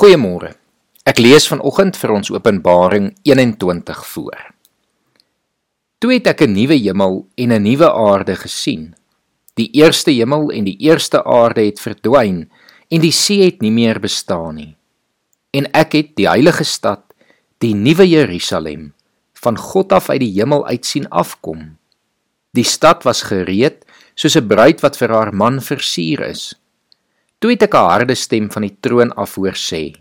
Goeiemôre. Ek lees vanoggend vir ons Openbaring 21 voor. Toe het ek 'n nuwe hemel en 'n nuwe aarde gesien. Die eerste hemel en die eerste aarde het verdwyn en die see het nie meer bestaan nie. En ek het die heilige stad, die nuwe Jerusalem, van God af uit die hemel uit sien afkom. Die stad was gereed soos 'n bruid wat vir haar man versier is. Toe het ek 'n harde stem van die troon af hoor sê: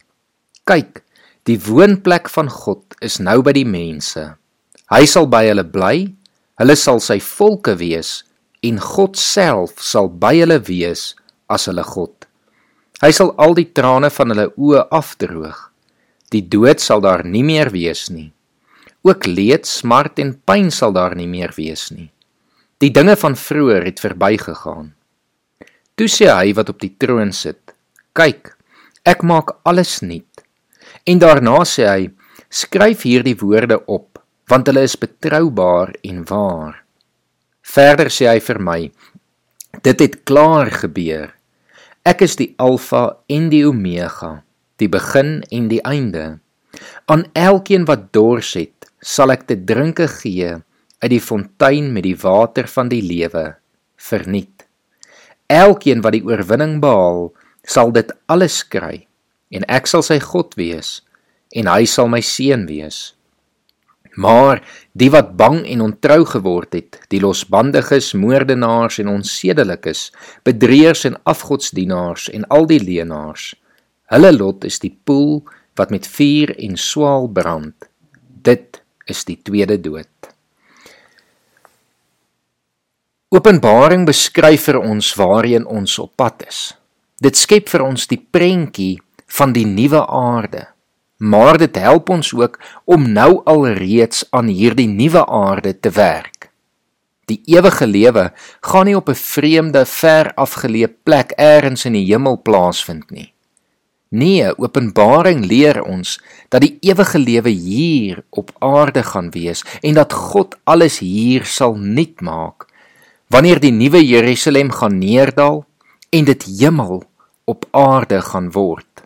Kyk, die woonplek van God is nou by die mense. Hy sal by hulle bly, hulle sal sy volke wees en God self sal by hulle wees as hulle God. Hy sal al die trane van hulle oë afdroog. Die dood sal daar nie meer wees nie. Ook leed, smart en pyn sal daar nie meer wees nie. Die dinge van vroeër het verbygegaan. Toe sê hy wat op die troon sit: "Kyk, ek maak alles nuut." En daarna sê hy: "Skryf hierdie woorde op, want hulle is betroubaar en waar." Verder sê hy vir my: "Dit het klaar gebeur. Ek is die Alfa en die Omega, die begin en die einde. Aan elkeen wat dors het, sal ek te drinke gee uit die fontein met die water van die lewe verniet." Elkeen wat die oorwinning behaal, sal dit alles kry en ek sal sy God wees en hy sal my seun wees. Maar die wat bang en ontrou geword het, die losbandiges, moordenaars en onsedelikes, bedrieërs en afgodsdienaars en al die leenaars, hulle lot is die poel wat met vuur en swaal brand. Dit is die tweede dood. Openbaring beskryf vir ons waarheen ons op pad is. Dit skep vir ons die prentjie van die nuwe aarde. Maar dit help ons ook om nou alreeds aan hierdie nuwe aarde te werk. Die ewige lewe gaan nie op 'n vreemde, ver afgeleë plek eers in die hemel plaasvind nie. Nee, Openbaring leer ons dat die ewige lewe hier op aarde gaan wees en dat God alles hier sal nuut maak wanneer die nuwe Jerusalem gaan neerdal en dit hemel op aarde gaan word.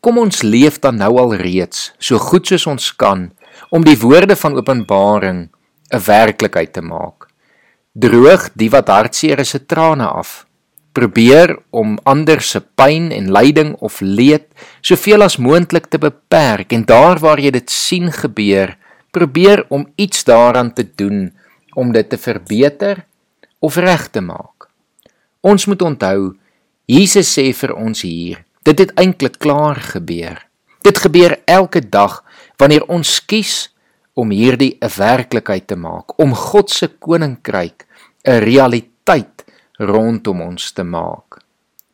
Kom ons leef dan nou al reeds so goed soos ons kan om die woorde van Openbaring 'n werklikheid te maak. Droog die wat hartseer is se trane af. Probeer om ander se pyn en lyding of leed soveel as moontlik te beperk en daar waar jy dit sien gebeur, probeer om iets daaraan te doen om dit te verbeter of reg te maak. Ons moet onthou, Jesus sê vir ons hier, dit het eintlik klaar gebeur. Dit gebeur elke dag wanneer ons kies om hierdie 'n werklikheid te maak, om God se koninkryk 'n realiteit rondom ons te maak.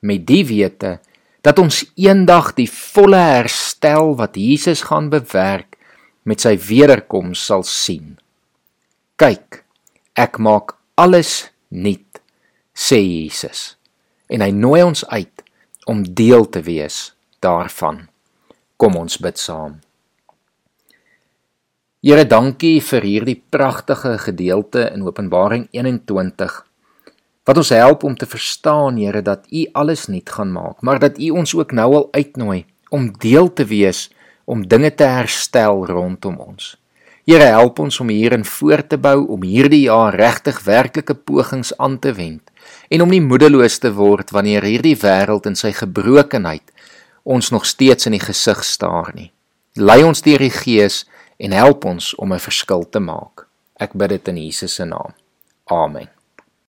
Met die wete dat ons eendag die volle herstel wat Jesus gaan bewerk met sy wederkoms sal sien. Kyk, ek maak alles nuut, sê Jesus. En hy nooi ons uit om deel te wees daarvan. Kom ons bid saam. Here, dankie vir hierdie pragtige gedeelte in Openbaring 21 wat ons help om te verstaan, Here, dat U alles nuut gaan maak, maar dat U ons ook nou al uitnooi om deel te wees om dinge te herstel rondom ons. Here help ons om hierin voort te bou om hierdie jaar regtig werklike pogings aan te wend en om nie moedeloos te word wanneer hierdie wêreld in sy gebrokenheid ons nog steeds in die gesig staar nie. Lei ons deur die Gees en help ons om 'n verskil te maak. Ek bid dit in Jesus se naam. Amen.